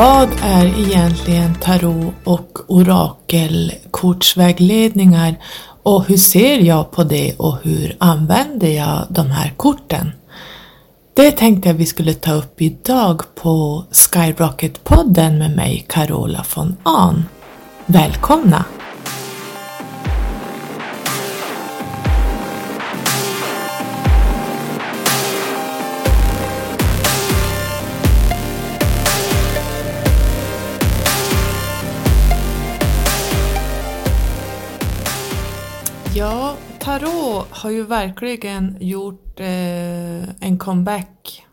Vad är egentligen tarot och orakelkortsvägledningar och hur ser jag på det och hur använder jag de här korten? Det tänkte jag vi skulle ta upp idag på Skyrocket-podden med mig, Carola von Ahn. Välkomna! Tarot har ju verkligen gjort eh, en comeback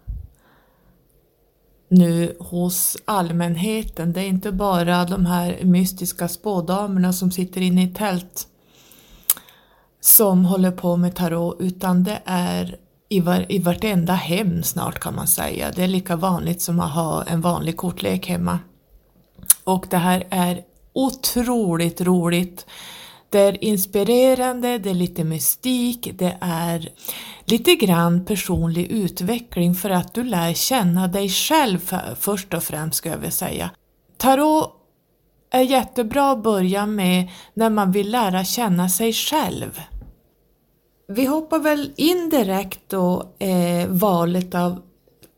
nu hos allmänheten. Det är inte bara de här mystiska spådamerna som sitter inne i tält som håller på med tarot utan det är i, var, i vartenda hem snart kan man säga. Det är lika vanligt som att ha en vanlig kortlek hemma. Och det här är otroligt roligt. Det är inspirerande, det är lite mystik, det är lite grann personlig utveckling för att du lär känna dig själv först och främst ska jag vilja säga. Tarot är jättebra att börja med när man vill lära känna sig själv. Vi hoppar väl in direkt då eh, valet av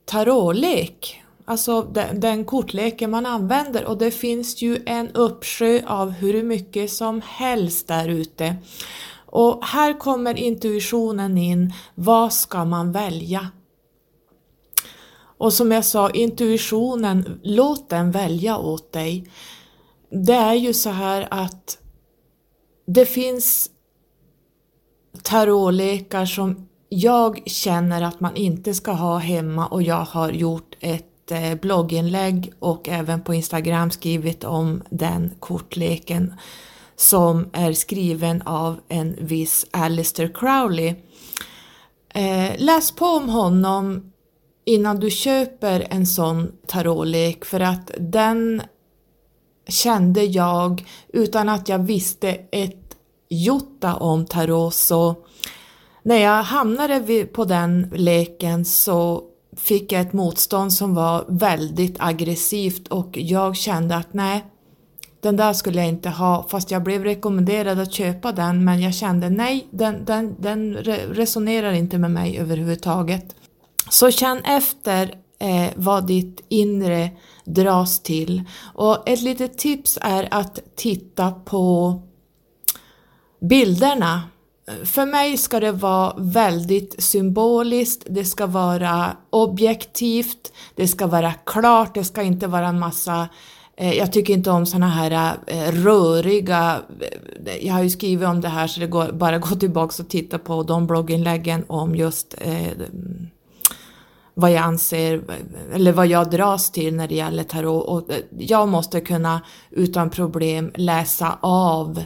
tarotlek Alltså den, den kortleken man använder och det finns ju en uppsjö av hur mycket som helst där ute. Och här kommer intuitionen in, vad ska man välja? Och som jag sa, intuitionen, låt den välja åt dig. Det är ju så här att det finns tarotlekar som jag känner att man inte ska ha hemma och jag har gjort ett Eh, blogginlägg och även på Instagram skrivit om den kortleken som är skriven av en viss Alistair Crowley. Eh, läs på om honom innan du köper en sån tarotlek för att den kände jag utan att jag visste ett jota om tarot så när jag hamnade på den leken så fick jag ett motstånd som var väldigt aggressivt och jag kände att nej, den där skulle jag inte ha. Fast jag blev rekommenderad att köpa den men jag kände nej, den, den, den resonerar inte med mig överhuvudtaget. Så känn efter eh, vad ditt inre dras till. Och ett litet tips är att titta på bilderna för mig ska det vara väldigt symboliskt, det ska vara objektivt, det ska vara klart, det ska inte vara en massa eh, jag tycker inte om såna här eh, röriga, eh, jag har ju skrivit om det här så det går bara gå tillbaka och titta på de blogginläggen om just eh, vad jag anser, eller vad jag dras till när det gäller tarot. Och jag måste kunna utan problem läsa av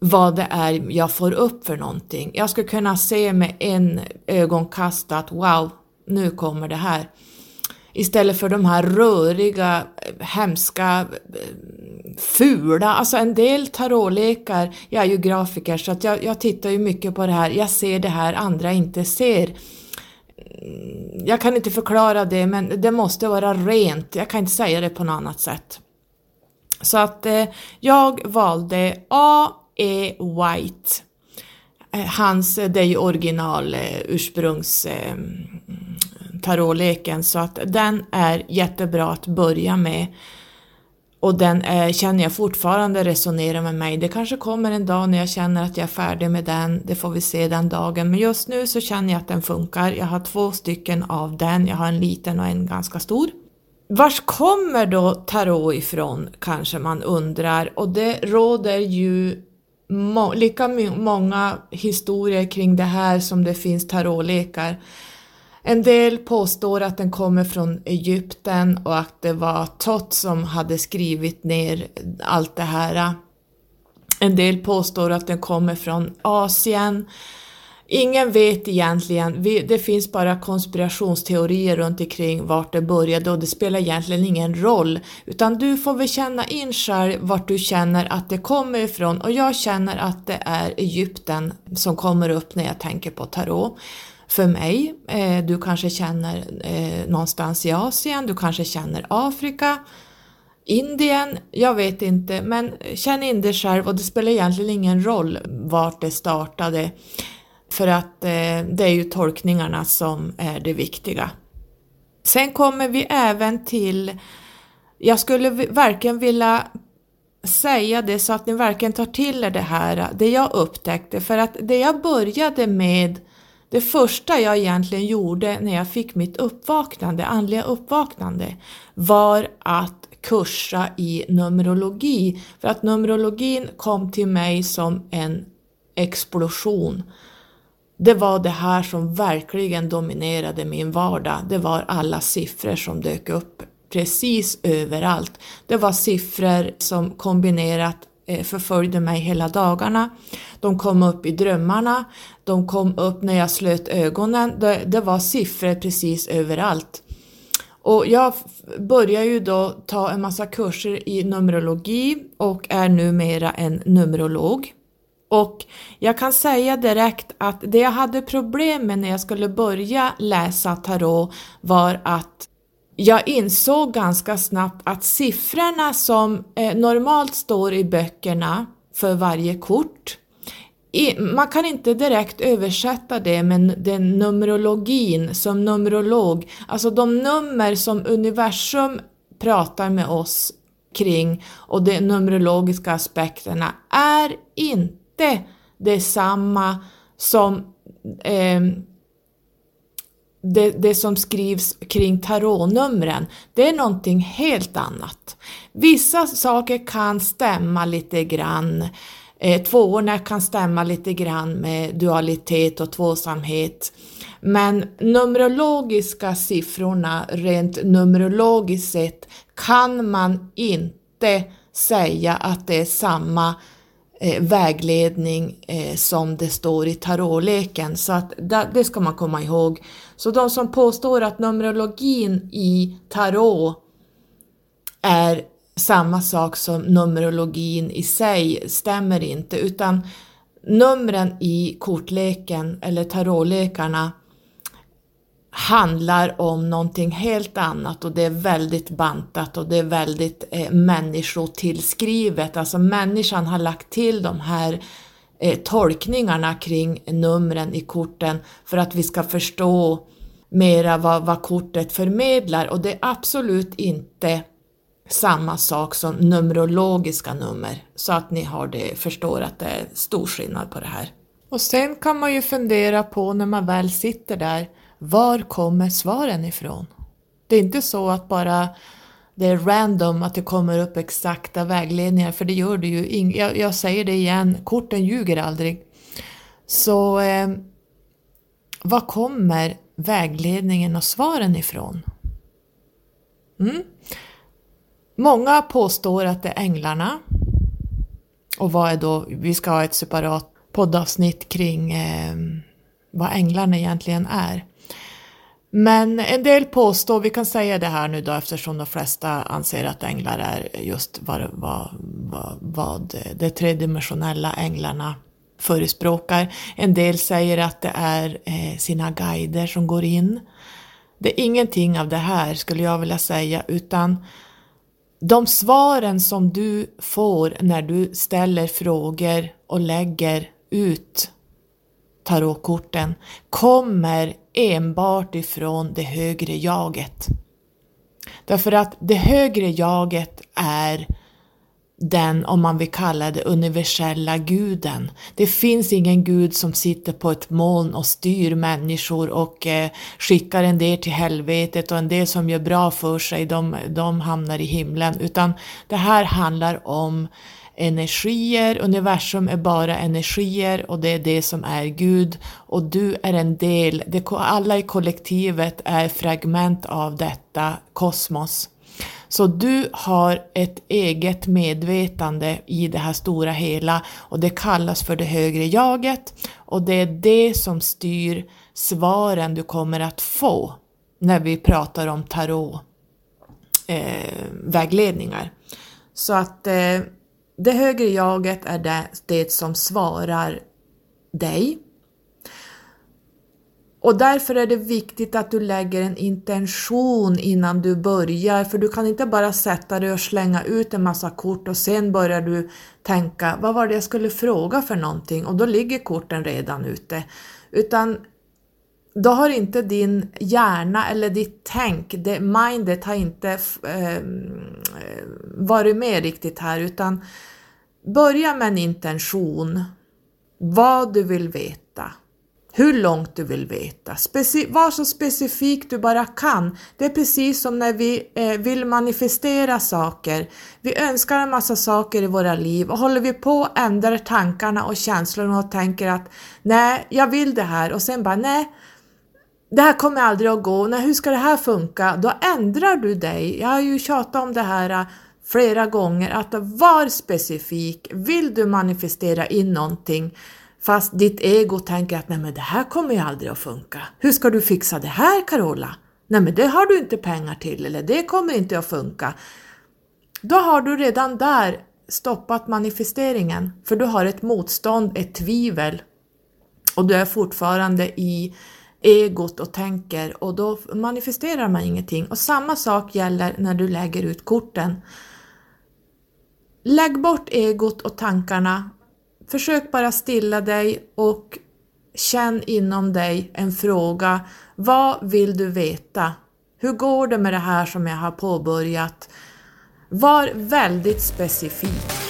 vad det är jag får upp för någonting. Jag ska kunna se med en ögonkast att wow, nu kommer det här. Istället för de här röriga, hemska, fula, alltså en del tarotlekar, jag är ju grafiker så att jag, jag tittar ju mycket på det här, jag ser det här andra inte ser. Jag kan inte förklara det men det måste vara rent, jag kan inte säga det på något annat sätt. Så att eh, jag valde A E. White. Eh, hans, eh, det är ju original eh, ursprungs tarotleken så att den är jättebra att börja med. Och den är, känner jag fortfarande resonerar med mig. Det kanske kommer en dag när jag känner att jag är färdig med den, det får vi se den dagen. Men just nu så känner jag att den funkar. Jag har två stycken av den, jag har en liten och en ganska stor. Vars kommer då tarot ifrån kanske man undrar och det råder ju må, lika många historier kring det här som det finns tarotlekar. En del påstår att den kommer från Egypten och att det var Tot som hade skrivit ner allt det här. En del påstår att den kommer från Asien. Ingen vet egentligen, det finns bara konspirationsteorier runt omkring vart det började och det spelar egentligen ingen roll. Utan du får väl känna in själv vart du känner att det kommer ifrån och jag känner att det är Egypten som kommer upp när jag tänker på tarot. För mig, eh, du kanske känner eh, någonstans i Asien, du kanske känner Afrika, Indien, jag vet inte, men känn in det själv och det spelar egentligen ingen roll vart det startade. För att eh, det är ju tolkningarna som är det viktiga. Sen kommer vi även till, jag skulle verkligen vilja säga det så att ni verkligen tar till er det här, det jag upptäckte, för att det jag började med, det första jag egentligen gjorde när jag fick mitt uppvaknande, andliga uppvaknande, var att kursa i Numerologi, för att Numerologin kom till mig som en explosion det var det här som verkligen dominerade min vardag. Det var alla siffror som dök upp precis överallt. Det var siffror som kombinerat eh, förföljde mig hela dagarna. De kom upp i drömmarna, de kom upp när jag slöt ögonen. Det, det var siffror precis överallt. Och jag började ju då ta en massa kurser i Numerologi och är numera en Numerolog. Och jag kan säga direkt att det jag hade problem med när jag skulle börja läsa tarot var att jag insåg ganska snabbt att siffrorna som eh, normalt står i böckerna för varje kort, man kan inte direkt översätta det med den numerologin som numerolog, alltså de nummer som universum pratar med oss kring och de numerologiska aspekterna är inte inte detsamma som eh, det, det, som skrivs kring tarotnumren, det är någonting helt annat. Vissa saker kan stämma lite grann, eh, tvåorna kan stämma lite grann med dualitet och tvåsamhet. Men numerologiska siffrorna, rent numerologiskt sett, kan man inte säga att det är samma eh, vägledning eh, som det står i tarotleken. Så att det ska man komma ihåg. Så de som påstår att Numerologin i tarot är samma sak som Numerologin i sig stämmer inte utan numren i kortleken eller tarotlekarna handlar om någonting helt annat och det är väldigt bantat och det är väldigt eh, människotillskrivet. Alltså människan har lagt till de här eh, tolkningarna kring numren i korten för att vi ska förstå mera vad, vad kortet förmedlar och det är absolut inte samma sak som numerologiska nummer så att ni har det, förstår att det är stor skillnad på det här. Och sen kan man ju fundera på när man väl sitter där var kommer svaren ifrån? Det är inte så att bara det är random att det kommer upp exakta vägledningar, för det gör det ju. Jag, jag säger det igen, korten ljuger aldrig. Så eh, var kommer vägledningen och svaren ifrån? Mm. Många påstår att det är änglarna. Och vad är då, vi ska ha ett separat poddavsnitt kring eh, vad änglarna egentligen är. Men en del påstår, vi kan säga det här nu då eftersom de flesta anser att änglar är just vad, vad, vad, vad de tredimensionella änglarna förespråkar. En del säger att det är eh, sina guider som går in. Det är ingenting av det här skulle jag vilja säga utan de svaren som du får när du ställer frågor och lägger ut tarotkorten kommer enbart ifrån det högre jaget. Därför att det högre jaget är den, om man vill kalla det, universella guden. Det finns ingen gud som sitter på ett moln och styr människor och eh, skickar en del till helvetet och en del som gör bra för sig, de, de hamnar i himlen. Utan det här handlar om energier, universum är bara energier och det är det som är Gud och du är en del, det, alla i kollektivet är fragment av detta kosmos. Så du har ett eget medvetande i det här stora hela och det kallas för det högre jaget och det är det som styr svaren du kommer att få när vi pratar om tarot eh, vägledningar. Så att eh, det högre jaget är det, det som svarar dig. Och därför är det viktigt att du lägger en intention innan du börjar, för du kan inte bara sätta dig och slänga ut en massa kort och sen börjar du tänka, vad var det jag skulle fråga för någonting? Och då ligger korten redan ute. Utan då har inte din hjärna eller ditt tänk, det, mindet har inte eh, varit med riktigt här utan börja med en intention, vad du vill veta, hur långt du vill veta, Speci var så specifik du bara kan. Det är precis som när vi eh, vill manifestera saker. Vi önskar en massa saker i våra liv och håller vi på och ändrar tankarna och känslorna och tänker att nej, jag vill det här och sen bara nej, det här kommer aldrig att gå, nej hur ska det här funka? Då ändrar du dig. Jag har ju tjatat om det här äh, flera gånger, att var specifik. Vill du manifestera in någonting fast ditt ego tänker att nej men det här kommer ju aldrig att funka. Hur ska du fixa det här Carola? Nej men det har du inte pengar till eller det kommer inte att funka. Då har du redan där stoppat manifesteringen för du har ett motstånd, ett tvivel och du är fortfarande i egot och tänker och då manifesterar man ingenting. Och samma sak gäller när du lägger ut korten. Lägg bort egot och tankarna. Försök bara stilla dig och känn inom dig en fråga. Vad vill du veta? Hur går det med det här som jag har påbörjat? Var väldigt specifik.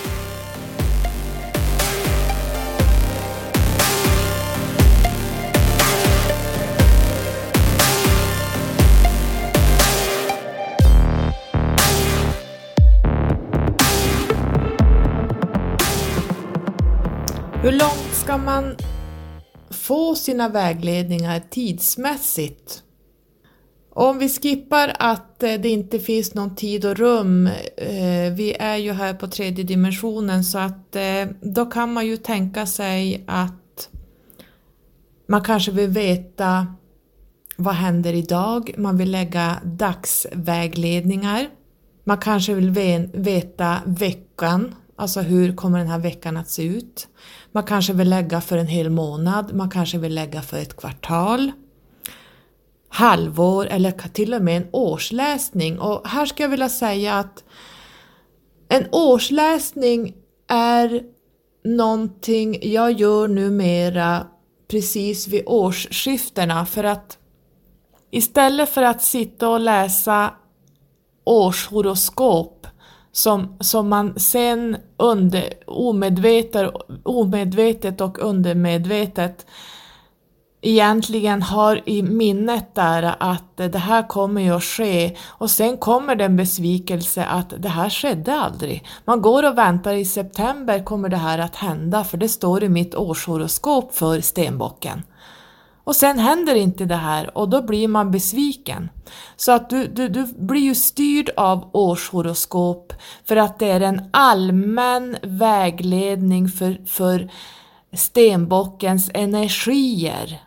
Ska man få sina vägledningar tidsmässigt? Om vi skippar att eh, det inte finns någon tid och rum, eh, vi är ju här på tredje dimensionen så att eh, då kan man ju tänka sig att man kanske vill veta vad händer idag? Man vill lägga dagsvägledningar. Man kanske vill veta veckan, alltså hur kommer den här veckan att se ut? Man kanske vill lägga för en hel månad, man kanske vill lägga för ett kvartal, halvår eller till och med en årsläsning. Och här ska jag vilja säga att en årsläsning är någonting jag gör numera precis vid årsskiftena för att istället för att sitta och läsa årshoroskop som, som man sen under, omedvetet, omedvetet och undermedvetet egentligen har i minnet där att det här kommer ju att ske och sen kommer den besvikelse att det här skedde aldrig. Man går och väntar i september kommer det här att hända för det står i mitt årshoroskop för stenbocken. Och sen händer inte det här och då blir man besviken. Så att du, du, du blir ju styrd av årshoroskop för att det är en allmän vägledning för, för stenbockens energier.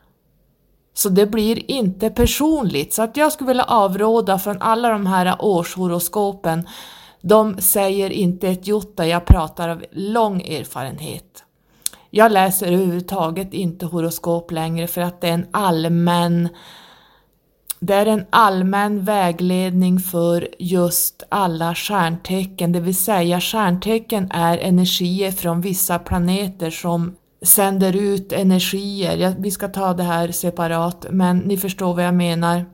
Så det blir inte personligt. Så att jag skulle vilja avråda från alla de här årshoroskopen. De säger inte ett jotta, jag pratar av lång erfarenhet. Jag läser överhuvudtaget inte horoskop längre för att det är en allmän det är en allmän vägledning för just alla stjärntecken, det vill säga stjärntecken är energier från vissa planeter som sänder ut energier. vi ska ta det här separat, men ni förstår vad jag menar.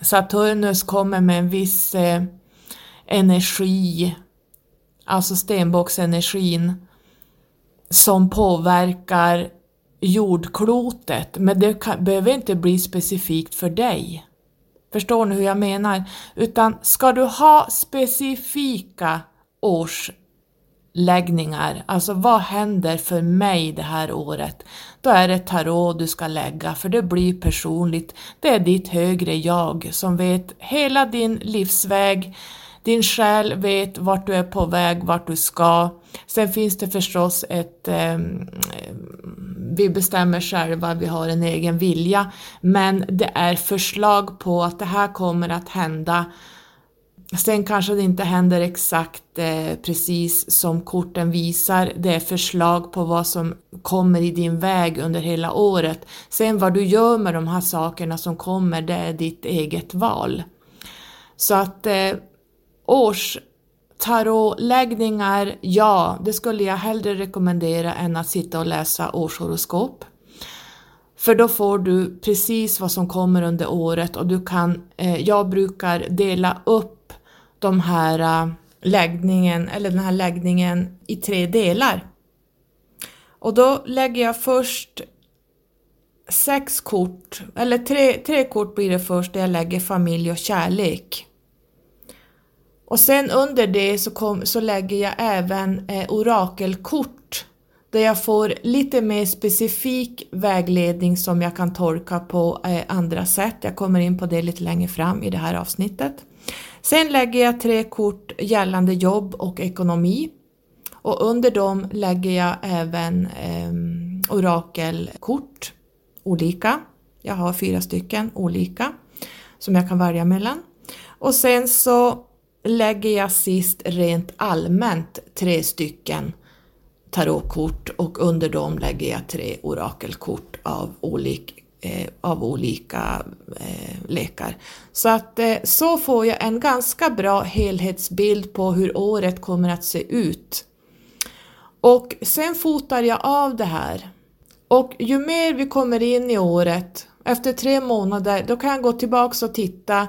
Saturnus kommer med en viss eh, energi, alltså stenbocksenergin, som påverkar jordklotet, men det kan, behöver inte bli specifikt för dig. Förstår ni hur jag menar? Utan ska du ha specifika årsläggningar, alltså vad händer för mig det här året? Då är det tarot du ska lägga, för det blir personligt. Det är ditt högre jag som vet hela din livsväg, din själ vet vart du är på väg, vart du ska. Sen finns det förstås ett... Eh, vi bestämmer själva, vi har en egen vilja, men det är förslag på att det här kommer att hända Sen kanske det inte händer exakt eh, precis som korten visar. Det är förslag på vad som kommer i din väg under hela året. Sen vad du gör med de här sakerna som kommer, det är ditt eget val. Så att eh, årstarotläggningar, ja, det skulle jag hellre rekommendera än att sitta och läsa årshoroskop. För då får du precis vad som kommer under året och du kan, eh, jag brukar dela upp de här äh, läggningen, eller den här läggningen i tre delar. Och då lägger jag först sex kort, eller tre, tre kort blir det först där jag lägger familj och kärlek. Och sen under det så, kom, så lägger jag även eh, orakelkort där jag får lite mer specifik vägledning som jag kan tolka på eh, andra sätt. Jag kommer in på det lite längre fram i det här avsnittet. Sen lägger jag tre kort gällande jobb och ekonomi och under dem lägger jag även eh, orakelkort, olika. Jag har fyra stycken olika som jag kan välja mellan. Och sen så lägger jag sist rent allmänt tre stycken tarotkort och under dem lägger jag tre orakelkort av olika eh, av olika eh, lekar. Så att eh, så får jag en ganska bra helhetsbild på hur året kommer att se ut. Och sen fotar jag av det här. Och ju mer vi kommer in i året, efter tre månader, då kan jag gå tillbaks och titta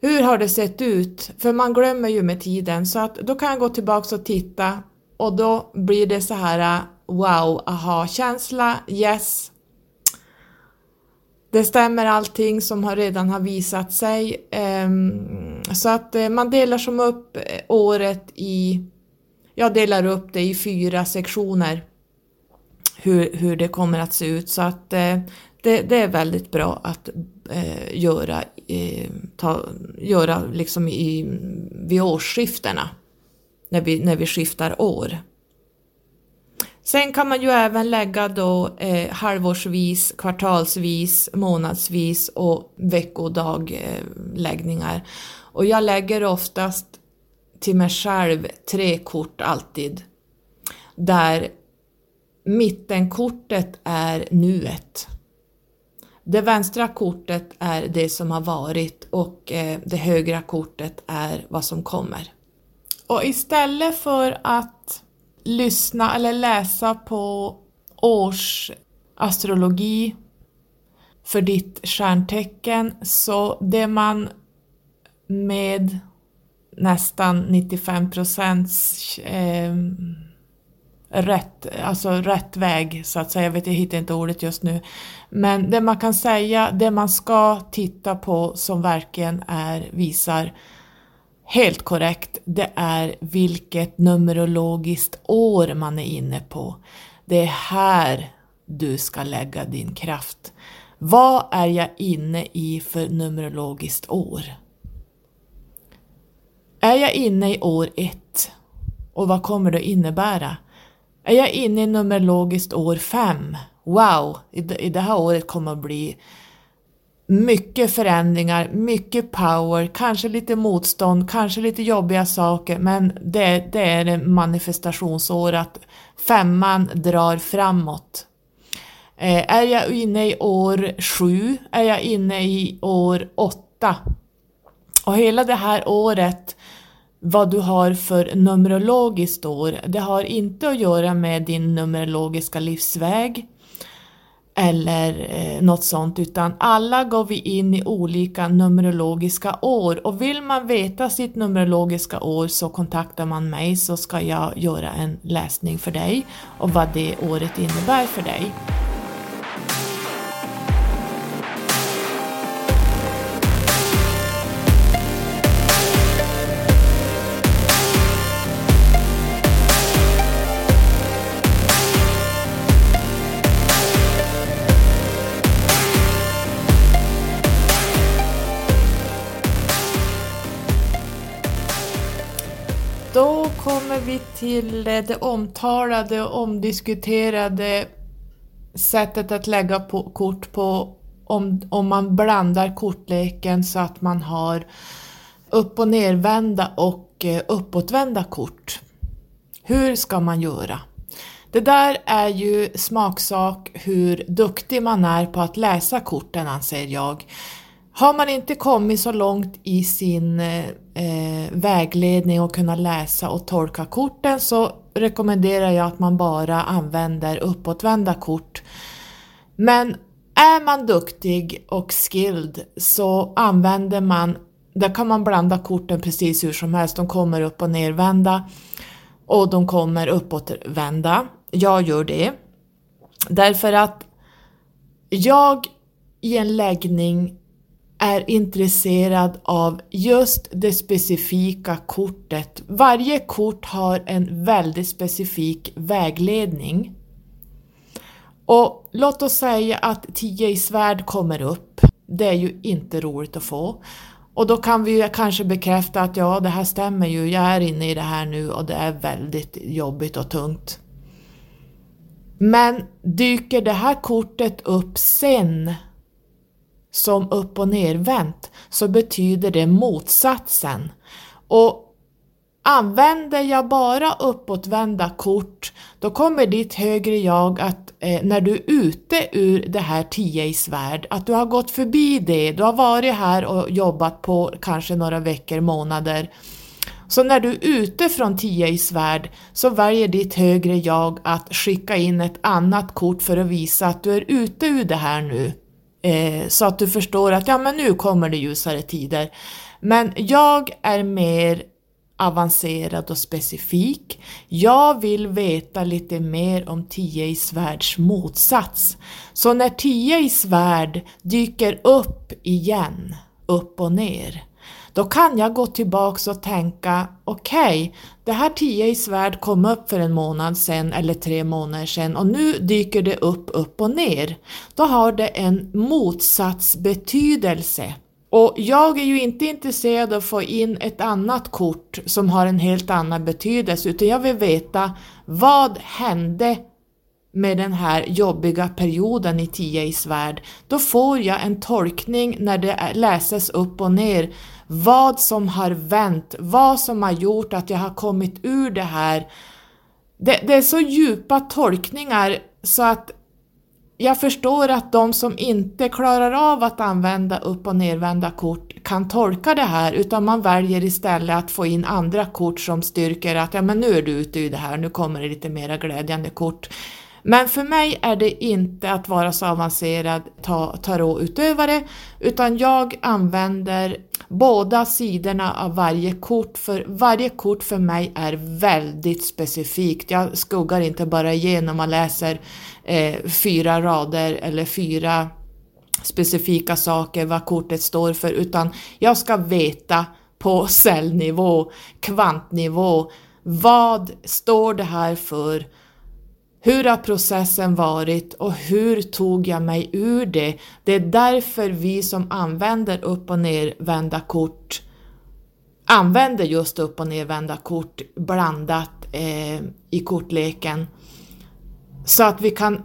hur har det sett ut? För man glömmer ju med tiden, så att då kan jag gå tillbaks och titta. Och då blir det så här äh, wow, aha-känsla, yes, det stämmer allting som har redan har visat sig. Ehm, så att eh, man delar som upp eh, året i, jag delar upp det i fyra sektioner. Hur, hur det kommer att se ut. Så att eh, det, det är väldigt bra att eh, göra, eh, ta, göra liksom i, vid årsskiftena när vi, när vi skiftar år. Sen kan man ju även lägga då eh, halvårsvis, kvartalsvis, månadsvis och veckodagläggningar. Eh, och jag lägger oftast till mig själv tre kort alltid. Där mittenkortet är nuet. Det vänstra kortet är det som har varit och eh, det högra kortet är vad som kommer. Och istället för att lyssna eller läsa på årsastrologi för ditt stjärntecken så det man med nästan 95 procents eh, rätt, alltså rätt väg så att säga, jag vet jag hittar inte ordet just nu. Men det man kan säga, det man ska titta på som verkligen är, visar helt korrekt, det är vilket numerologiskt år man är inne på. Det är här du ska lägga din kraft. Vad är jag inne i för numerologiskt år? Är jag inne i år ett? Och vad kommer det innebära? Är jag inne i numerologiskt år 5? Wow, i det här året kommer att bli mycket förändringar, mycket power, kanske lite motstånd, kanske lite jobbiga saker men det, det är en manifestationsår att femman drar framåt. Eh, är jag inne i år sju? Är jag inne i år åtta? Och hela det här året vad du har för numerologiskt år, det har inte att göra med din numerologiska livsväg eller eh, något sånt utan alla går vi in i olika numerologiska år och vill man veta sitt numerologiska år så kontaktar man mig så ska jag göra en läsning för dig och vad det året innebär för dig. Vi till eh, det omtalade och omdiskuterade sättet att lägga på, kort på om, om man blandar kortleken så att man har upp och nervända och eh, uppåtvända kort. Hur ska man göra? Det där är ju smaksak hur duktig man är på att läsa korten anser jag. Har man inte kommit så långt i sin eh, eh vägledning och kunna läsa och tolka korten så rekommenderar jag att man bara använder uppåtvända kort. Men är man duktig och skilled så använder man, där kan man blanda korten precis hur som helst, de kommer upp och nervända och de kommer uppåtvända. Jag gör det. Därför att jag i en läggning är intresserad av just det specifika kortet. Varje kort har en väldigt specifik vägledning. Och låt oss säga att 10 i svärd kommer upp. Det är ju inte roligt att få. Och då kan vi kanske bekräfta att ja, det här stämmer ju, jag är inne i det här nu och det är väldigt jobbigt och tungt. Men dyker det här kortet upp sen som upp och nervänt så betyder det motsatsen. Och Använder jag bara uppåtvända kort då kommer ditt högre jag att eh, när du är ute ur det här 10 i svärd, att du har gått förbi det, du har varit här och jobbat på kanske några veckor, månader. Så när du är ute från 10 i svärd så väljer ditt högre jag att skicka in ett annat kort för att visa att du är ute ur det här nu. Eh, så att du förstår att ja men nu kommer det ljusare tider. Men jag är mer avancerad och specifik. Jag vill veta lite mer om 10 i svärds motsats. Så när 10 i svärd dyker upp igen, upp och ner, då kan jag gå tillbaks och tänka okej, okay, det här 10 i svärd kom upp för en månad sedan eller tre månader sedan och nu dyker det upp, upp och ner. Då har det en motsatsbetydelse. Och jag är ju inte intresserad av att få in ett annat kort som har en helt annan betydelse utan jag vill veta vad hände med den här jobbiga perioden i 10 i svärd. Då får jag en tolkning när det läses upp och ner vad som har vänt, vad som har gjort att jag har kommit ur det här. Det, det är så djupa tolkningar så att jag förstår att de som inte klarar av att använda upp och nervända kort kan tolka det här utan man väljer istället att få in andra kort som styrker att ja men nu är du ute i det här, nu kommer det lite mera glädjande kort. Men för mig är det inte att vara så avancerad tarotutövare utan jag använder båda sidorna av varje kort för varje kort för mig är väldigt specifikt. Jag skuggar inte bara igenom och läser eh, fyra rader eller fyra specifika saker vad kortet står för utan jag ska veta på cellnivå, kvantnivå, vad står det här för? Hur har processen varit och hur tog jag mig ur det? Det är därför vi som använder upp och nervända kort använder just upp och nervända kort blandat eh, i kortleken. Så att vi kan,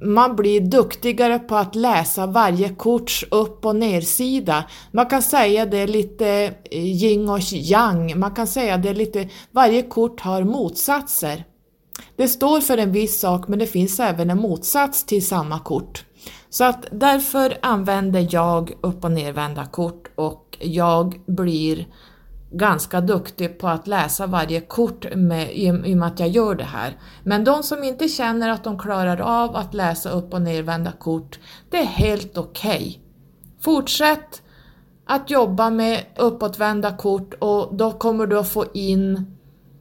man blir duktigare på att läsa varje korts upp och nersida. Man kan säga det lite eh, yin och yang, man kan säga det lite, varje kort har motsatser. Det står för en viss sak men det finns även en motsats till samma kort. Så att därför använder jag upp och nervända kort och jag blir ganska duktig på att läsa varje kort med, i, i och med att jag gör det här. Men de som inte känner att de klarar av att läsa upp och nervända kort, det är helt okej. Okay. Fortsätt att jobba med uppåtvända kort och då kommer du att få in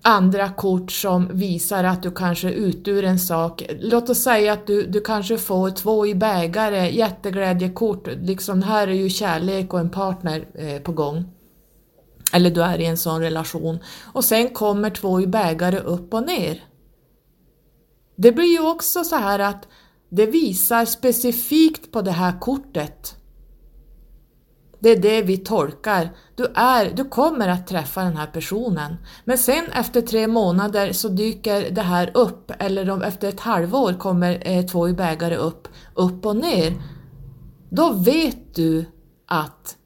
andra kort som visar att du kanske är ute ur en sak. Låt oss säga att du, du kanske får två i bägare, jätteglädjekort, liksom här är ju kärlek och en partner eh, på gång. Eller du är i en sån relation. Och sen kommer två i bägare upp och ner. Det blir ju också så här att det visar specifikt på det här kortet det är det vi tolkar. Du, är, du kommer att träffa den här personen. Men sen efter tre månader så dyker det här upp, eller efter ett halvår kommer eh, två i bägare upp, upp och ner. Då vet du att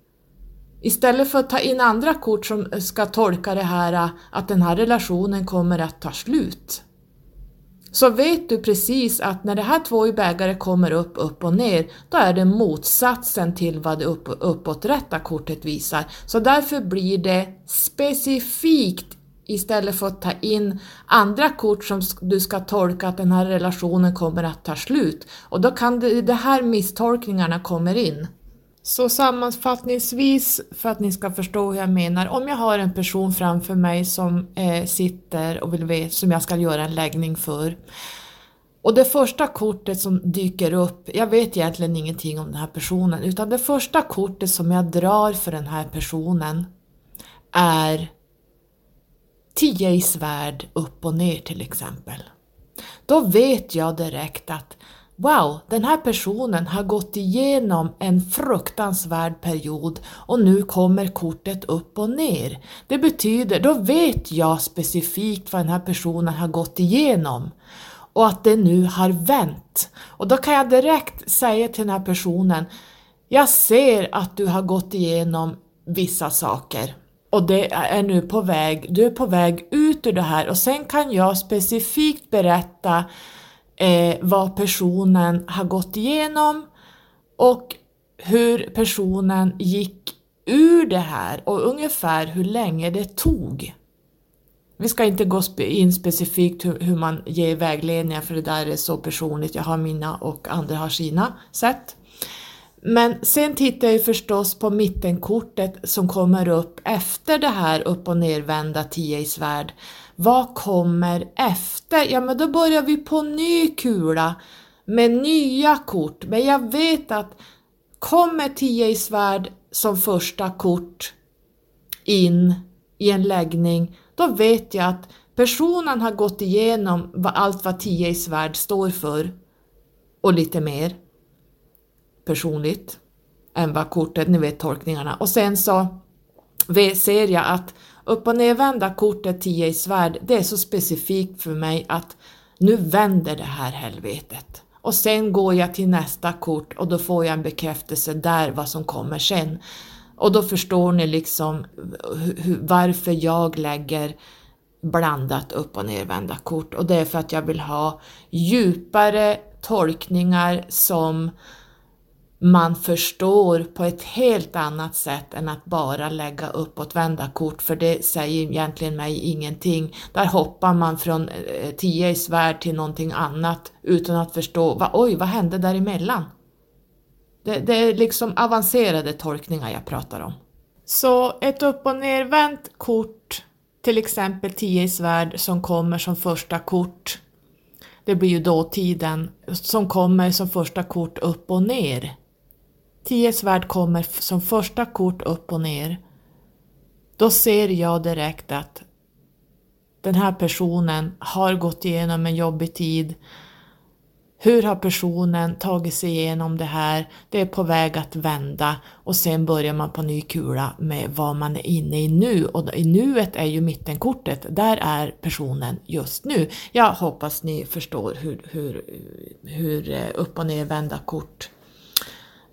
istället för att ta in andra kort som ska tolka det här eh, att den här relationen kommer att ta slut, så vet du precis att när det här två i bägare kommer upp, upp och ner, då är det motsatsen till vad det upp, uppåträtta kortet visar. Så därför blir det specifikt istället för att ta in andra kort som du ska tolka att den här relationen kommer att ta slut. Och då kan det, det här misstolkningarna kommer in. Så sammanfattningsvis, för att ni ska förstå hur jag menar, om jag har en person framför mig som eh, sitter och vill veta, som jag ska göra en läggning för. Och det första kortet som dyker upp, jag vet egentligen ingenting om den här personen, utan det första kortet som jag drar för den här personen är 10 i svärd upp och ner till exempel. Då vet jag direkt att Wow, den här personen har gått igenom en fruktansvärd period och nu kommer kortet upp och ner. Det betyder, då vet jag specifikt vad den här personen har gått igenom och att det nu har vänt. Och då kan jag direkt säga till den här personen, jag ser att du har gått igenom vissa saker och det är nu på väg, du är på väg ut ur det här och sen kan jag specifikt berätta eh, vad personen har gått igenom och hur personen gick ur det här och ungefär hur länge det tog. Vi ska inte gå in specifikt hur, man ger vägledningar för det där är så personligt, jag har mina och andra har sina sätt. Men sen tittar jag förstås på mittenkortet som kommer upp efter det här upp och nervända 10 i svärd vad kommer efter? Ja, men då börjar vi på ny kula med nya kort. Men jag vet att kommer 10 i svärd som första kort in i en läggning, då vet jag att personen har gått igenom allt vad 10 i svärd står för och lite mer personligt än vad kortet, ni vet tolkningarna. Och sen så ser jag att upp och nervända kortet 10 i svärd, det är så specifikt för mig att nu vänder det här helvetet. Och sen går jag till nästa kort och då får jag en bekräftelse där vad som kommer sen. Och då förstår ni liksom varför jag lägger blandat upp och nervända kort och det är för att jag vill ha djupare tolkningar som man förstår på ett helt annat sätt än att bara lägga uppåtvända kort, för det säger egentligen mig ingenting. Där hoppar man från eh, tio i svärd till någonting annat utan att förstå, va, oj, vad hände däremellan? Det, det är liksom avancerade tolkningar jag pratar om. Så ett upp och nervänt kort, till exempel tio i svärd som kommer som första kort, det blir ju dåtiden, som kommer som första kort upp och ner. Tio svärd kommer som första kort upp och ner. Då ser jag direkt att den här personen har gått igenom en jobbig tid. Hur har personen tagit sig igenom det här? Det är på väg att vända och sen börjar man på ny kula med vad man är inne i nu och i nuet är ju mittenkortet, där är personen just nu. Jag hoppas ni förstår hur, hur, hur eh, upp och nervända kort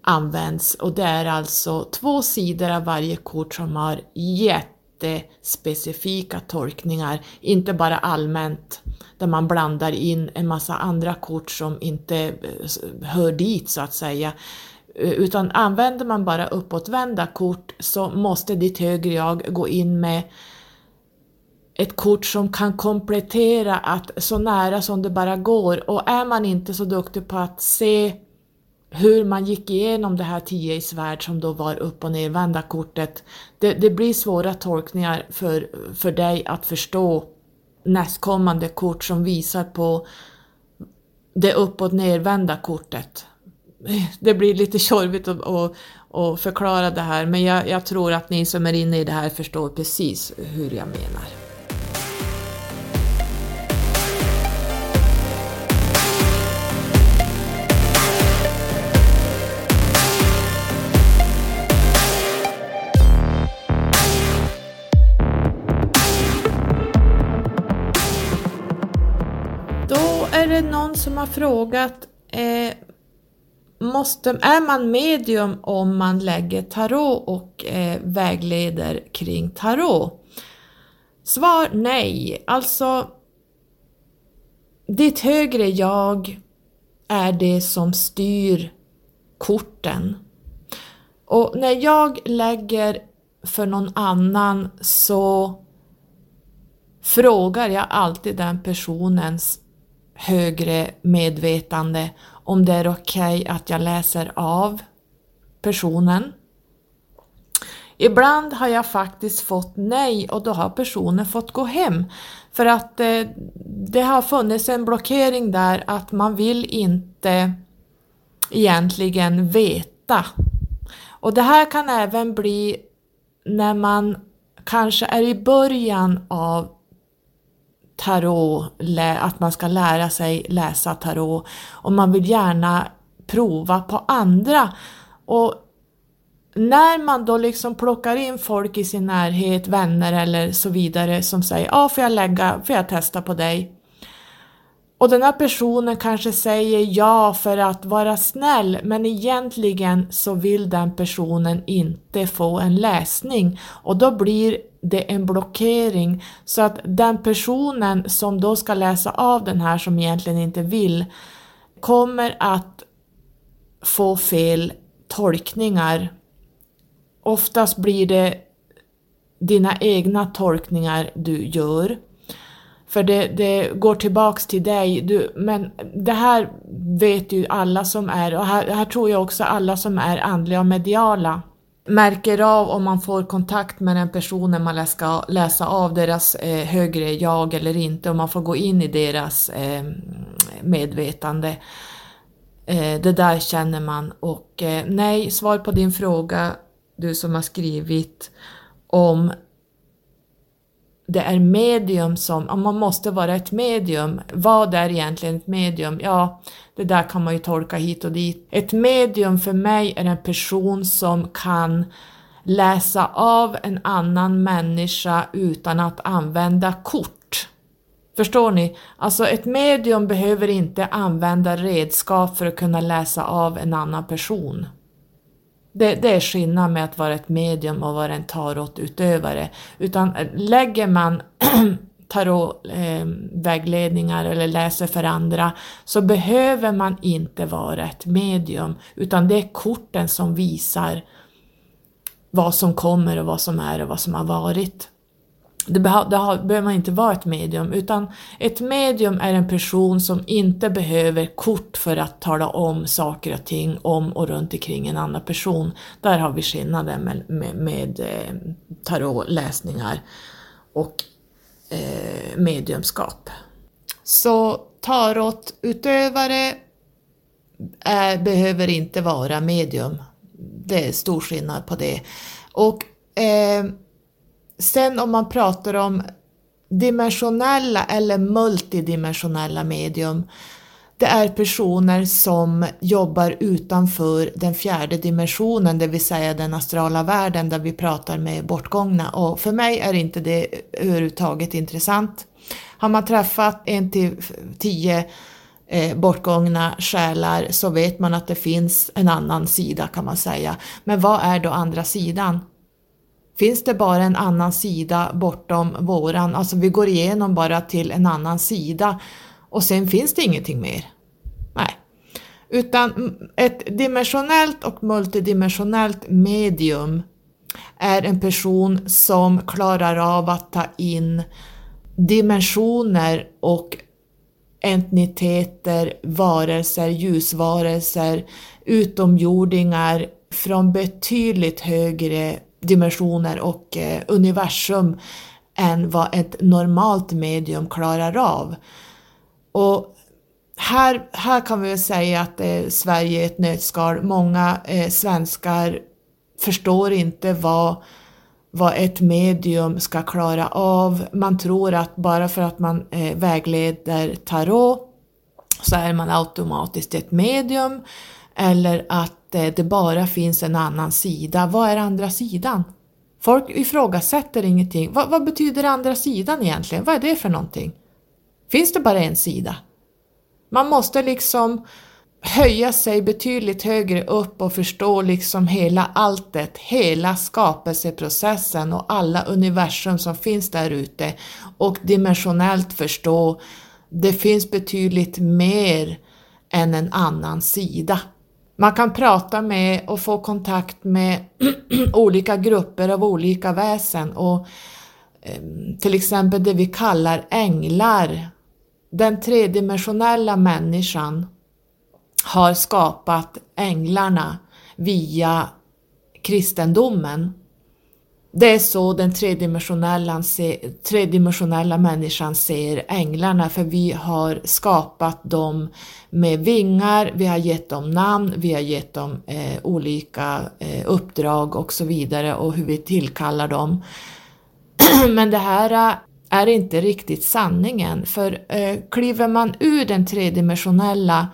används. Och det är alltså två sidor av varje kort som har jättespecifika tolkningar, inte bara allmänt där man blandar in en massa andra kort som inte eh, hör dit så att säga. Eh, utan använder man bara uppåtvända kort så måste ditt högre jag gå in med ett kort som kan komplettera att så nära som det bara går. Och är man inte så duktig på att se hur man gick igenom det här 10 i svärd som då var upp och nervända kortet. Det, det, blir svåra tolkningar för, för dig att förstå nästkommande kort som visar på det upp och nervända kortet. Det blir lite tjorvigt att, att, att förklara det här men jag, jag tror att ni som är inne i det här förstår precis hur jag menar. Det någon som har frågat eh, måste, är man medium om man lägger tarot och eh, vägleder kring tarot? Svar nej. Alltså, ditt högre jag är det som styr korten. Och när jag lägger för någon annan så frågar jag alltid den personens högre medvetande om det är okej okay att jag läser av personen. Ibland har jag faktiskt fått nej och då har personen fått gå hem för att eh, det har funnits en blockering där att man vill inte egentligen veta. Och det här kan även bli när man kanske är i början av tarot, att man ska lära sig läsa tarot och man vill gärna prova på andra. Och när man då liksom plockar in folk i sin närhet, vänner eller så vidare som säger ja, ah, får jag lägga, får jag testa på dig? Och den här personen kanske säger ja för att vara snäll men egentligen så vill den personen inte få en läsning och då blir det en blockering så att den personen som då ska läsa av den här som egentligen inte vill kommer att få fel tolkningar. Oftast blir det dina egna tolkningar du gör. För det, det, går tillbaks till dig. Du, men det här vet ju alla som är, och här, här tror jag också alla som är andliga och mediala märker av om man får kontakt med den personen man ska läsa av deras eh, högre jag eller inte, om man får gå in i deras eh, medvetande. Eh, det där känner man och eh, nej, svar på din fråga, du som har skrivit om det är medium som, man måste vara ett medium, vad är egentligen ett medium? Ja, det där kan man ju tolka hit och dit. Ett medium för mig är en person som kan läsa av en annan människa utan att använda kort. Förstår ni? Alltså ett medium behöver inte använda redskap för att kunna läsa av en annan person. Det, det, är skillnad med att vara ett medium och vara en tarotutövare. Utan eh, lägger man tarotvägledningar eh, eller läser för andra så behöver man inte vara ett medium utan det är korten som visar vad som kommer och vad som är och vad som har varit. Det, beh det har, behöver man inte vara ett medium, utan ett medium är en person som inte behöver kort för att tala om saker och ting om och runt omkring en annan person. Där har vi skillnaden med, med, med eh, tarotläsningar och eh, mediumskap. Så tarotutövare är, behöver inte vara medium. Det är stor skillnad på det. Och eh, Sen om man pratar om dimensionella eller multidimensionella medium, det är personer som jobbar utanför den fjärde dimensionen, det vill säga den astrala världen där vi pratar med bortgångna och för mig är inte det överhuvudtaget intressant. Har man träffat en till tio eh, bortgångna själar så vet man att det finns en annan sida kan man säga. Men vad är då andra sidan? Finns det bara en annan sida bortom våran, alltså vi går igenom bara till en annan sida och sen finns det ingenting mer? Nej. Utan ett dimensionellt och multidimensionellt medium är en person som klarar av att ta in dimensioner och entiteter, varelser, ljusvarelser, utomjordingar från betydligt högre dimensioner och eh, universum än vad ett normalt medium klarar av. Och här, här kan vi väl säga att eh, Sverige är ett nötskal. Många eh, svenskar förstår inte vad, vad ett medium ska klara av. Man tror att bara för att man eh, vägleder tarot så är man automatiskt ett medium eller att eh, det bara finns en annan sida. Vad är andra sidan? Folk ifrågasätter ingenting. Vad, vad betyder andra sidan egentligen? Vad är det för någonting? Finns det bara en sida? Man måste liksom höja sig betydligt högre upp och förstå liksom hela alltet, hela skapelseprocessen och alla universum som finns där ute och dimensionellt förstå det finns betydligt mer än en annan sida. Man kan prata med och få kontakt med olika grupper av olika väsen och ehm, till exempel det vi kallar änglar. Den tredimensionella människan har skapat änglarna via kristendomen. Det är så den tredimensionella, tredimensionella människan ser änglarna för vi har skapat dem med vingar, vi har gett dem namn, vi har gett dem eh, olika eh, uppdrag och så vidare och hur vi tillkallar dem. Men det här eh, är inte riktigt sanningen för eh, kliver man ur den tredimensionella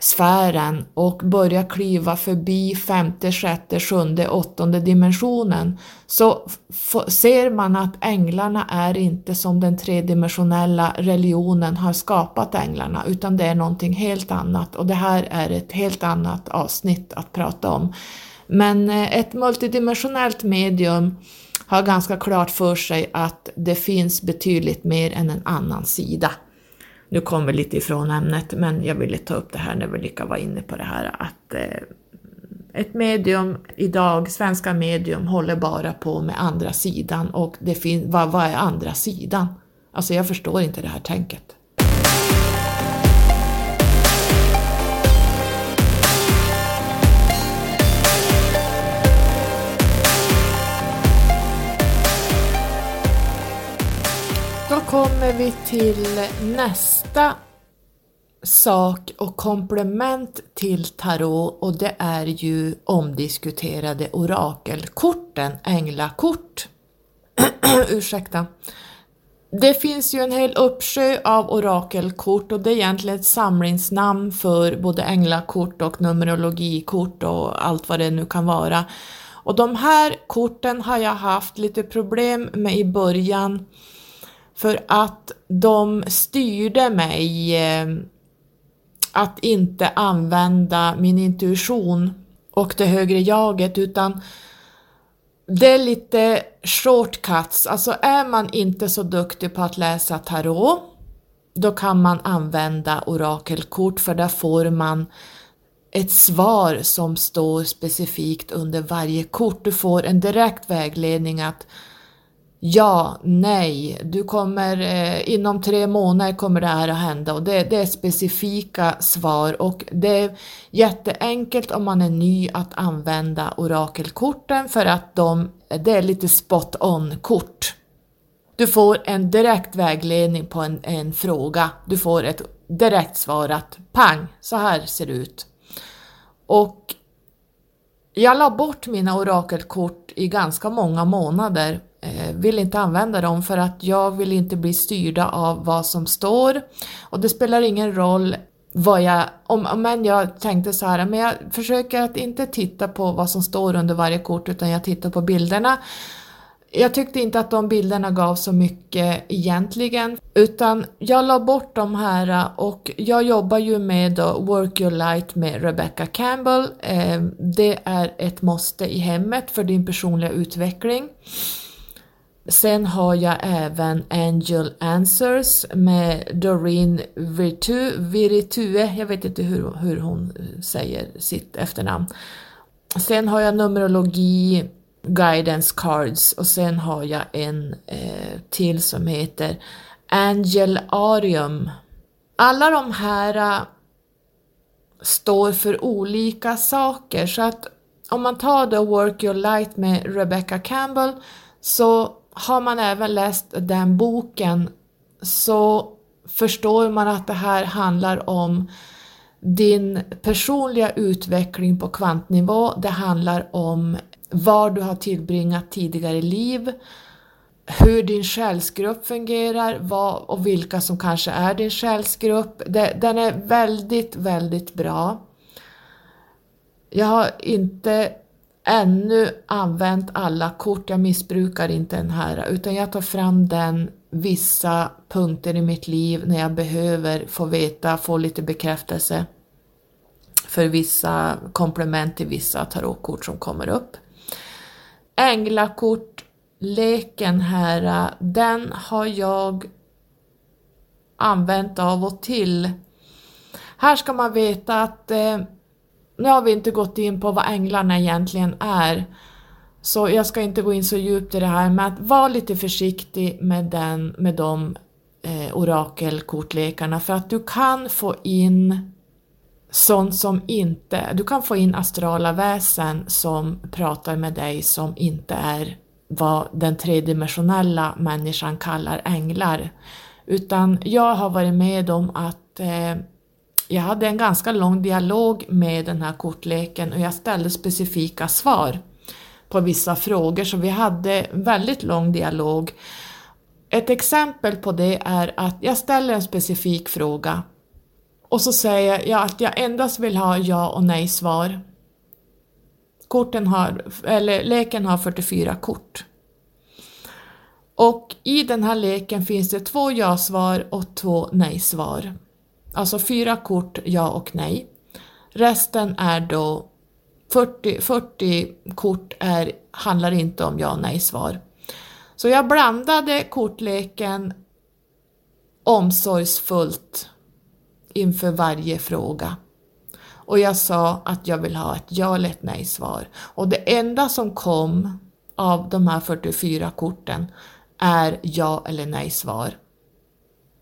sfären och börjar kliva förbi femte, sjätte, sjunde, åttonde dimensionen så ser man att änglarna är inte som den tredimensionella religionen har skapat änglarna utan det är någonting helt annat och det här är ett helt annat avsnitt att prata om. Men eh, ett multidimensionellt medium har ganska klart för sig att det finns betydligt mer än en annan sida. Nu kommer vi lite ifrån ämnet, men jag ville ta upp det här när vi lika var inne på det här att eh, ett medium idag, svenska medium, håller bara på med andra sidan och det finns, vad, vad är andra sidan? Alltså jag förstår inte det här tänket. Kommer vi till nästa sak och komplement till tarot och det är ju omdiskuterade orakelkorten, änglakort. Ursäkta. Det finns ju en hel uppsjö av orakelkort och det är egentligen ett samlingsnamn för både änglakort och numerologikort och allt vad det nu kan vara. Och de här korten har jag haft lite problem med i början för att de styrde mig eh, att inte använda min intuition och det högre jaget utan det är lite shortcuts, alltså är man inte så duktig på att läsa tarot då kan man använda orakelkort för där får man ett svar som står specifikt under varje kort. Du får en direkt vägledning att Ja, nej, du kommer eh, inom tre månader kommer det här att hända och det, det, är specifika svar och det är jätteenkelt om man är ny att använda orakelkorten för att de, det är lite spot on kort. Du får en direkt vägledning på en, en fråga, du får ett direkt svar att pang, så här ser det ut. Och jag la bort mina orakelkort i ganska många månader Eh, vill inte använda dem för att jag vill inte bli styrda av vad som står och det spelar ingen roll vad jag, om, men jag tänkte så här, men jag försöker att inte titta på vad som står under varje kort utan jag tittar på bilderna. Jag tyckte inte att de bilderna gav så mycket egentligen utan jag la bort de här eh, och jag jobbar ju med då Work Your Light med Rebecca Campbell. Eh, det är ett måste i hemmet för din personliga utveckling. Sen har jag även Angel Answers med Doreen Virtue, Viritue, jag vet inte hur, hur hon säger sitt efternamn. Sen har jag Numerologi Guidance Cards och sen har jag en eh, till som heter Angel Arium. Alla de här uh, står för olika saker så att om man tar The Work Your Light med Rebecca Campbell så har man även läst den boken så förstår man att det här handlar om din personliga utveckling på kvantnivå. Det handlar om var du har tillbringat tidigare liv, hur din själsgrupp fungerar vad, och vilka som kanske är din själsgrupp. Den är väldigt, väldigt bra. Jag har inte ännu använt alla kort, jag missbrukar inte den här utan jag tar fram den vissa punkter i mitt liv när jag behöver få veta, få lite bekräftelse för vissa komplement till vissa tarotkort som kommer upp. Änglakortleken här, den har jag använt av och till. Här ska man veta att eh, nu har vi inte gått in på vad änglarna egentligen är, så jag ska inte gå in så djupt i det här, men att vara lite försiktig med, den, med de eh, orakelkortlekarna för att du kan få in sånt som inte, du kan få in astrala väsen som pratar med dig som inte är vad den tredimensionella människan kallar änglar. Utan jag har varit med om att eh, jag hade en ganska lång dialog med den här kortleken och jag ställde specifika svar på vissa frågor så vi hade väldigt lång dialog. Ett exempel på det är att jag ställer en specifik fråga och så säger jag att jag endast vill ha ja och nej svar. Korten har, eller leken har 44 kort. Och i den här leken finns det två ja-svar och två nej-svar. Alltså fyra kort ja och nej. Resten är då 40, 40 kort är, handlar inte om ja och nej-svar. Så jag blandade kortleken omsorgsfullt inför varje fråga. Och jag sa att jag vill ha ett ja eller ett nej-svar. Och det enda som kom av de här 44 korten är ja eller nej-svar.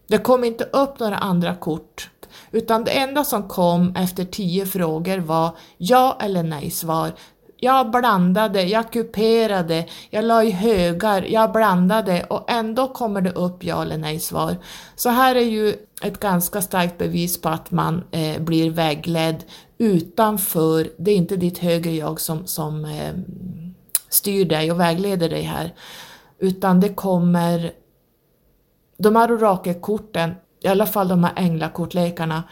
Det kom inte upp några andra kort, utan det enda som kom efter tio frågor var ja eller nej-svar. Jag blandade, jag kuperade, jag la i högar, jag blandade och ändå kommer det upp ja eller nej-svar. Så här är ju ett ganska starkt bevis på att man eh, blir vägledd utanför, det är inte ditt högre jag som, som eh, styr dig och vägleder dig här, utan det kommer de här orakelkorten, i alla fall de här änglakortlekarna,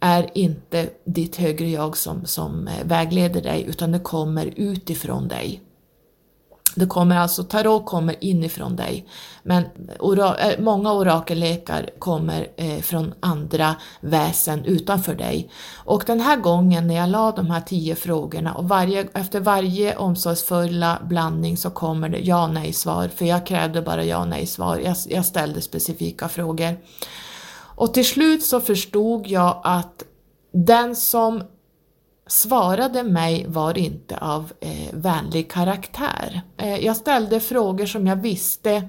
är inte ditt högre jag som, som eh, vägleder dig utan det kommer utifrån dig. Det kommer alltså, tarot kommer inifrån dig, men ora, eh, många orakellekar kommer eh, från andra väsen utanför dig. Och den här gången när jag la de här tio frågorna och varje, efter varje omsorgsfulla blandning så kommer det ja nej svar, för jag krävde bara ja nej svar, jag, jag ställde specifika frågor. Och till slut så förstod jag att den som svarade mig var inte av eh, vänlig karaktär. Eh, jag ställde frågor som jag visste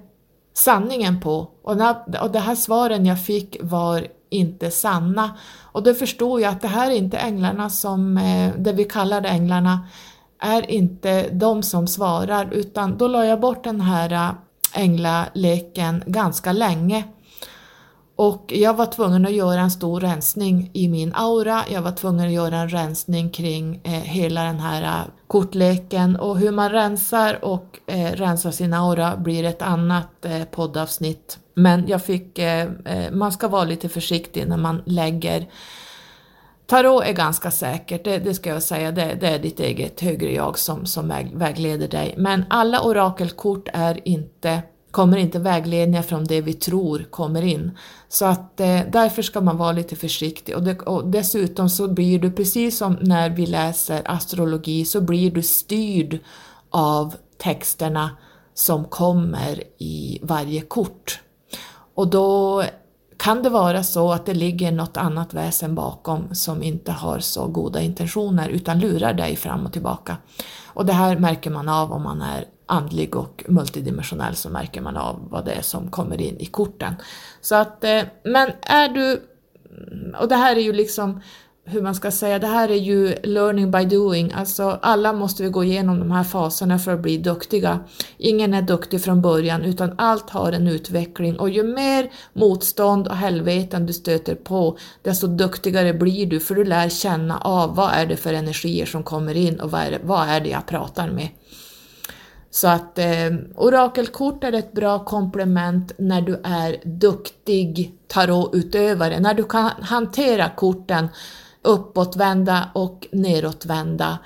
sanningen på och, när, och de här svaren jag fick var inte sanna. Och då förstod jag att det här är inte änglarna som, eh, det vi kallar änglarna, är inte de som svarar utan då la jag bort den här eh, änglaleken ganska länge och jag var tvungen att göra en stor rensning i min aura, jag var tvungen att göra en rensning kring eh, hela den här eh, kortleken och hur man rensar och eh, rensar sin aura blir ett annat eh, poddavsnitt. Men jag fick, eh, eh, man ska vara lite försiktig när man lägger Tarot är ganska säkert, det, det ska jag säga, det, det, är ditt eget högre jag som, som vägleder dig. Men alla orakelkort är inte kommer inte vägledningar från det vi tror kommer in. Så att eh, därför ska man vara lite försiktig och, det, och, dessutom så blir du precis som när vi läser astrologi så blir du styrd av texterna som kommer i varje kort. Och då kan det vara så att det ligger något annat väsen bakom som inte har så goda intentioner utan lurar dig fram och tillbaka. Och det här märker man av om man är andlig och multidimensionell så märker man av vad det är som kommer in i korten. Så att, eh, men är du, och det här är ju liksom hur man ska säga, det här är ju learning by doing, alltså alla måste vi gå igenom de här faserna för att bli duktiga. Ingen är duktig från början utan allt har en utveckling och ju mer motstånd och helveten du stöter på desto duktigare blir du för du lär känna av vad är det för energier som kommer in och vad är det, vad är det jag pratar med. Så att eh, orakelkort är ett bra komplement när du är duktig tarotutövare, när du kan hantera korten uppåtvända och nedåtvända.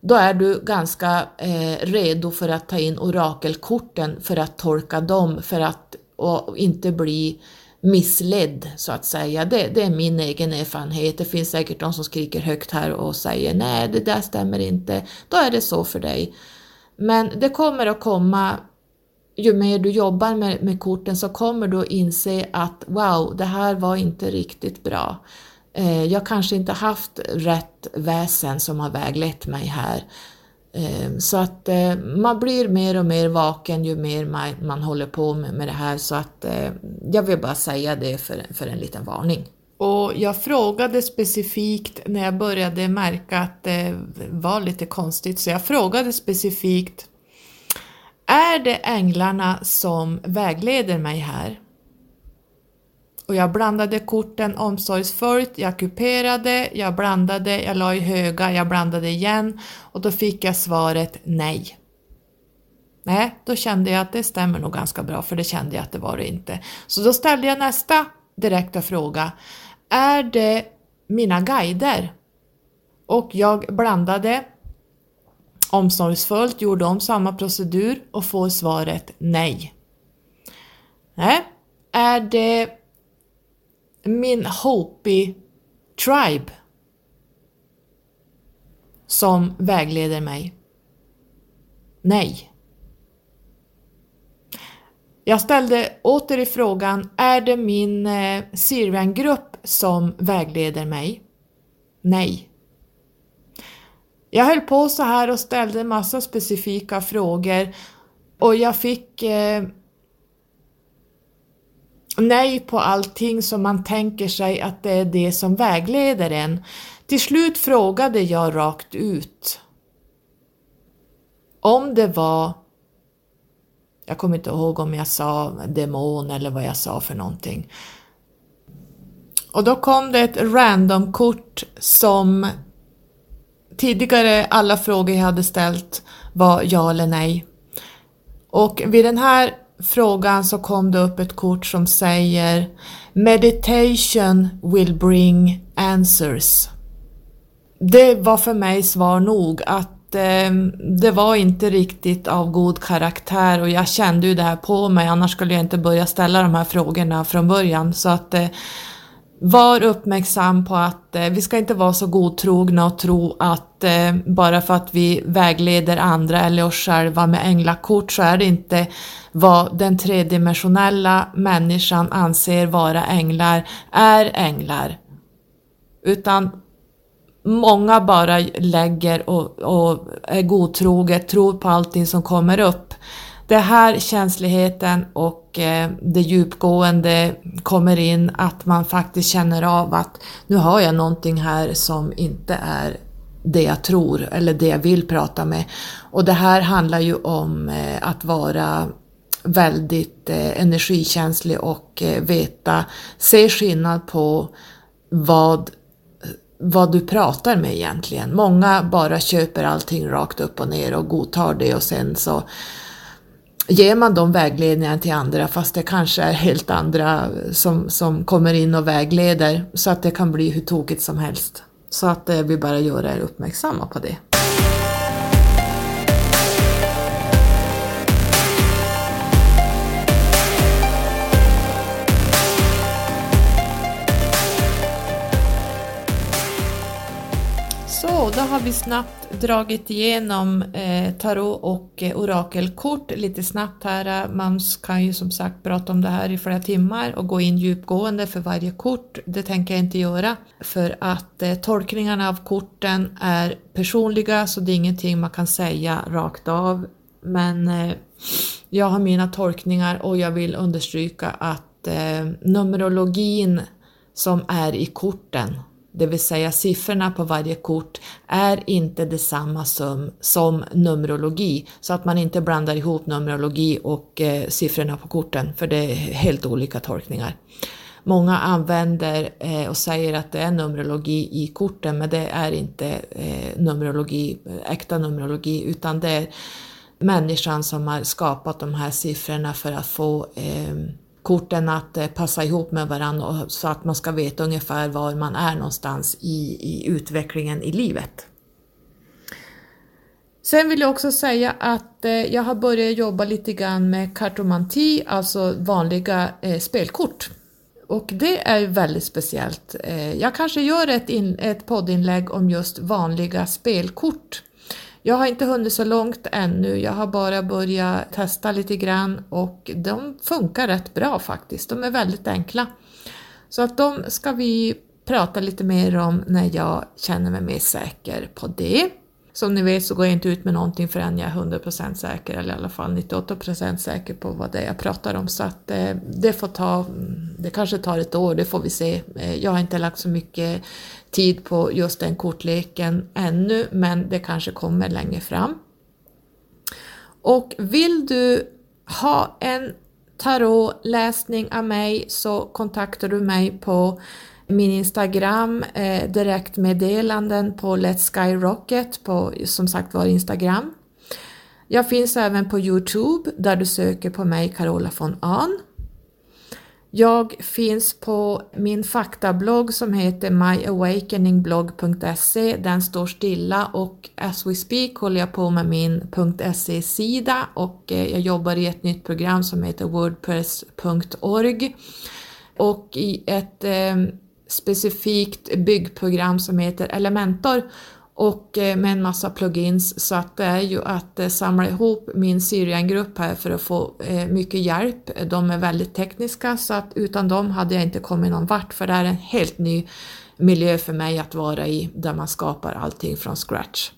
Då är du ganska eh, redo för att ta in orakelkorten för att tolka dem, för att och inte bli missledd så att säga. Det, det, är min egen erfarenhet. Det finns säkert de som skriker högt här och säger nej, det där stämmer inte. Då är det så för dig. Men det kommer att komma, ju mer du jobbar med, med korten så kommer du att inse att wow, det här var inte riktigt bra. Eh, jag kanske inte haft rätt väsen som har väglett mig här. Eh, så att eh, man blir mer och mer vaken ju mer man, man håller på med, med det här så att eh, jag vill bara säga det för, för en liten varning. Och jag frågade specifikt när jag började märka att det var lite konstigt, så jag frågade specifikt Är det änglarna som vägleder mig här? Och jag blandade korten omsorgsfullt, jag kuperade, jag blandade, jag la i höga, jag blandade igen och då fick jag svaret nej. Nej, då kände jag att det stämmer nog ganska bra för det kände jag att det var det inte. Så då ställde jag nästa direkta fråga. Är det mina guider? Och jag blandade omsorgsfullt, gjorde om samma procedur och får svaret nej. Nej, är det min Hopi Tribe som vägleder mig? Nej. Jag ställde åter i frågan, är det min eh, Syrian-grupp som vägleder mig? Nej. Jag höll på så här och ställde massa specifika frågor och jag fick eh, nej på allting som man tänker sig att det är det som vägleder en. Till slut frågade jag rakt ut om det var, jag kommer inte ihåg om jag sa demon eller vad jag sa för någonting. Och då kom det ett randomkort som tidigare alla frågor jag hade ställt var ja eller nej. Och vid den här frågan så kom det upp ett kort som säger Meditation will bring answers. Det var för mig svar nog att eh, det var inte riktigt av god karaktär och jag kände ju det här på mig annars skulle jag inte börja ställa de här frågorna från början så att eh, var uppmärksam på att eh, vi ska inte vara så godtrogna och tro att eh, bara för att vi vägleder andra eller oss själva med änglakort så är det inte vad den tredimensionella människan anser vara änglar är änglar. Utan många bara lägger och, och är godtroget, tror på allting som kommer upp. Det här känsligheten och eh, det djupgående kommer in, att man faktiskt känner av att nu har jag någonting här som inte är det jag tror eller det jag vill prata med. Och det här handlar ju om eh, att vara väldigt eh, energikänslig och veta, se skillnad på vad, vad du pratar med egentligen. Många bara köper allting rakt upp och ner och godtar det och sen så ger man de vägledningarna till andra fast det kanske är helt andra som, som kommer in och vägleder så att det kan bli hur tokigt som helst. Så att eh, jag vill bara göra er uppmärksamma på det. Då har vi snabbt dragit igenom eh, tarot och eh, orakelkort lite snabbt här. Man kan ju som sagt prata om det här i flera timmar och gå in djupgående för varje kort. Det tänker jag inte göra för att eh, tolkningarna av korten är personliga så det är ingenting man kan säga rakt av. Men eh, jag har mina tolkningar och jag vill understryka att eh, numerologin som är i korten det vill säga siffrorna på varje kort, är inte detsamma som, som Numerologi, så att man inte blandar ihop Numerologi och eh, siffrorna på korten, för det är helt olika tolkningar. Många använder eh, och säger att det är Numerologi i korten, men det är inte eh, Numerologi, äkta Numerologi, utan det är människan som har skapat de här siffrorna för att få eh, korten att eh, passa ihop med varandra så att man ska veta ungefär var man är någonstans i, i utvecklingen i livet. Sen vill jag också säga att eh, jag har börjat jobba lite grann med kartomanti, alltså vanliga eh, spelkort. Och det är väldigt speciellt. Eh, jag kanske gör ett, in, ett poddinlägg om just vanliga spelkort. Jag har inte hunnit så långt ännu, jag har bara börjat testa lite grann och de funkar rätt bra faktiskt. De är väldigt enkla. Så att de ska vi prata lite mer om när jag känner mig mer säker på det. Som ni vet så går jag inte ut med någonting förrän jag är 100% säker eller i alla fall 98% säker på vad det är jag pratar om. Så att eh, det får ta, mm, det kanske tar ett år, det får vi se. Eh, jag har inte lagt så mycket tid på just den kortleken ännu, men det kanske kommer längre fram. Och vill du ha en tarotläsning av mig så kontaktar du mig på min Instagram, eh, direktmeddelanden på Let's Skyrocket på som sagt var Instagram. Jag finns även på Youtube där du söker på mig Carola von Ahn. Jag finns på min faktablogg som heter myawakeningblogg.se. Den står stilla och as we speak håller jag på med min .se-sida och eh, jag jobbar i ett nytt program som heter wordpress.org och i ett eh, specifikt byggprogram som heter Elementor och eh, med en massa plugins så att det är ju att eh, samla ihop min Syriangrupp här för att få eh, mycket hjälp. De är väldigt tekniska så att utan dem hade jag inte kommit någon vart för det är en helt ny miljö för mig att vara i där man skapar allting från scratch.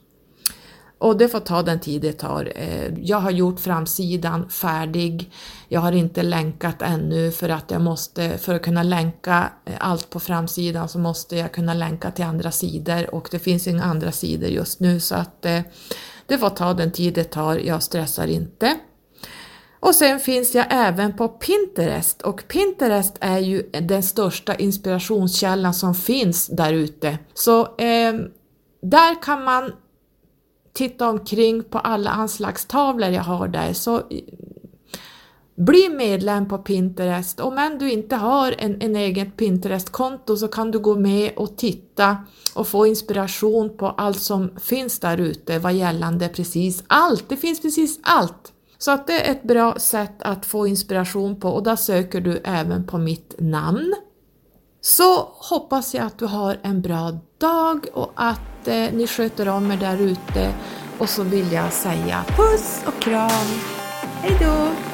Och det får ta den tid det tar. Eh, jag har gjort framsidan färdig. Jag har inte länkat ännu för att jag måste, för att kunna länka eh, allt på framsidan så måste jag kunna länka till andra sidor och det finns inga andra sidor just nu så att eh, det får ta den tid det tar. Jag stressar inte. Och sen finns jag även på Pinterest och Pinterest är ju den största inspirationskällan som finns där ute. Så eh, där kan man titta omkring på alla anslagstavlor jag har där så bli medlem på Pinterest. Om än du inte har en, en eget Pinterest-konto så kan du gå med och titta och få inspiration på allt som finns där ute vad gällande precis allt. Det finns precis allt. Så att det är ett bra sätt att få inspiration på och där söker du även på mitt namn. Så hoppas jag att du har en bra dag och att eh, ni sköter om er där ute. Och så vill jag säga puss och kram. Hejdå!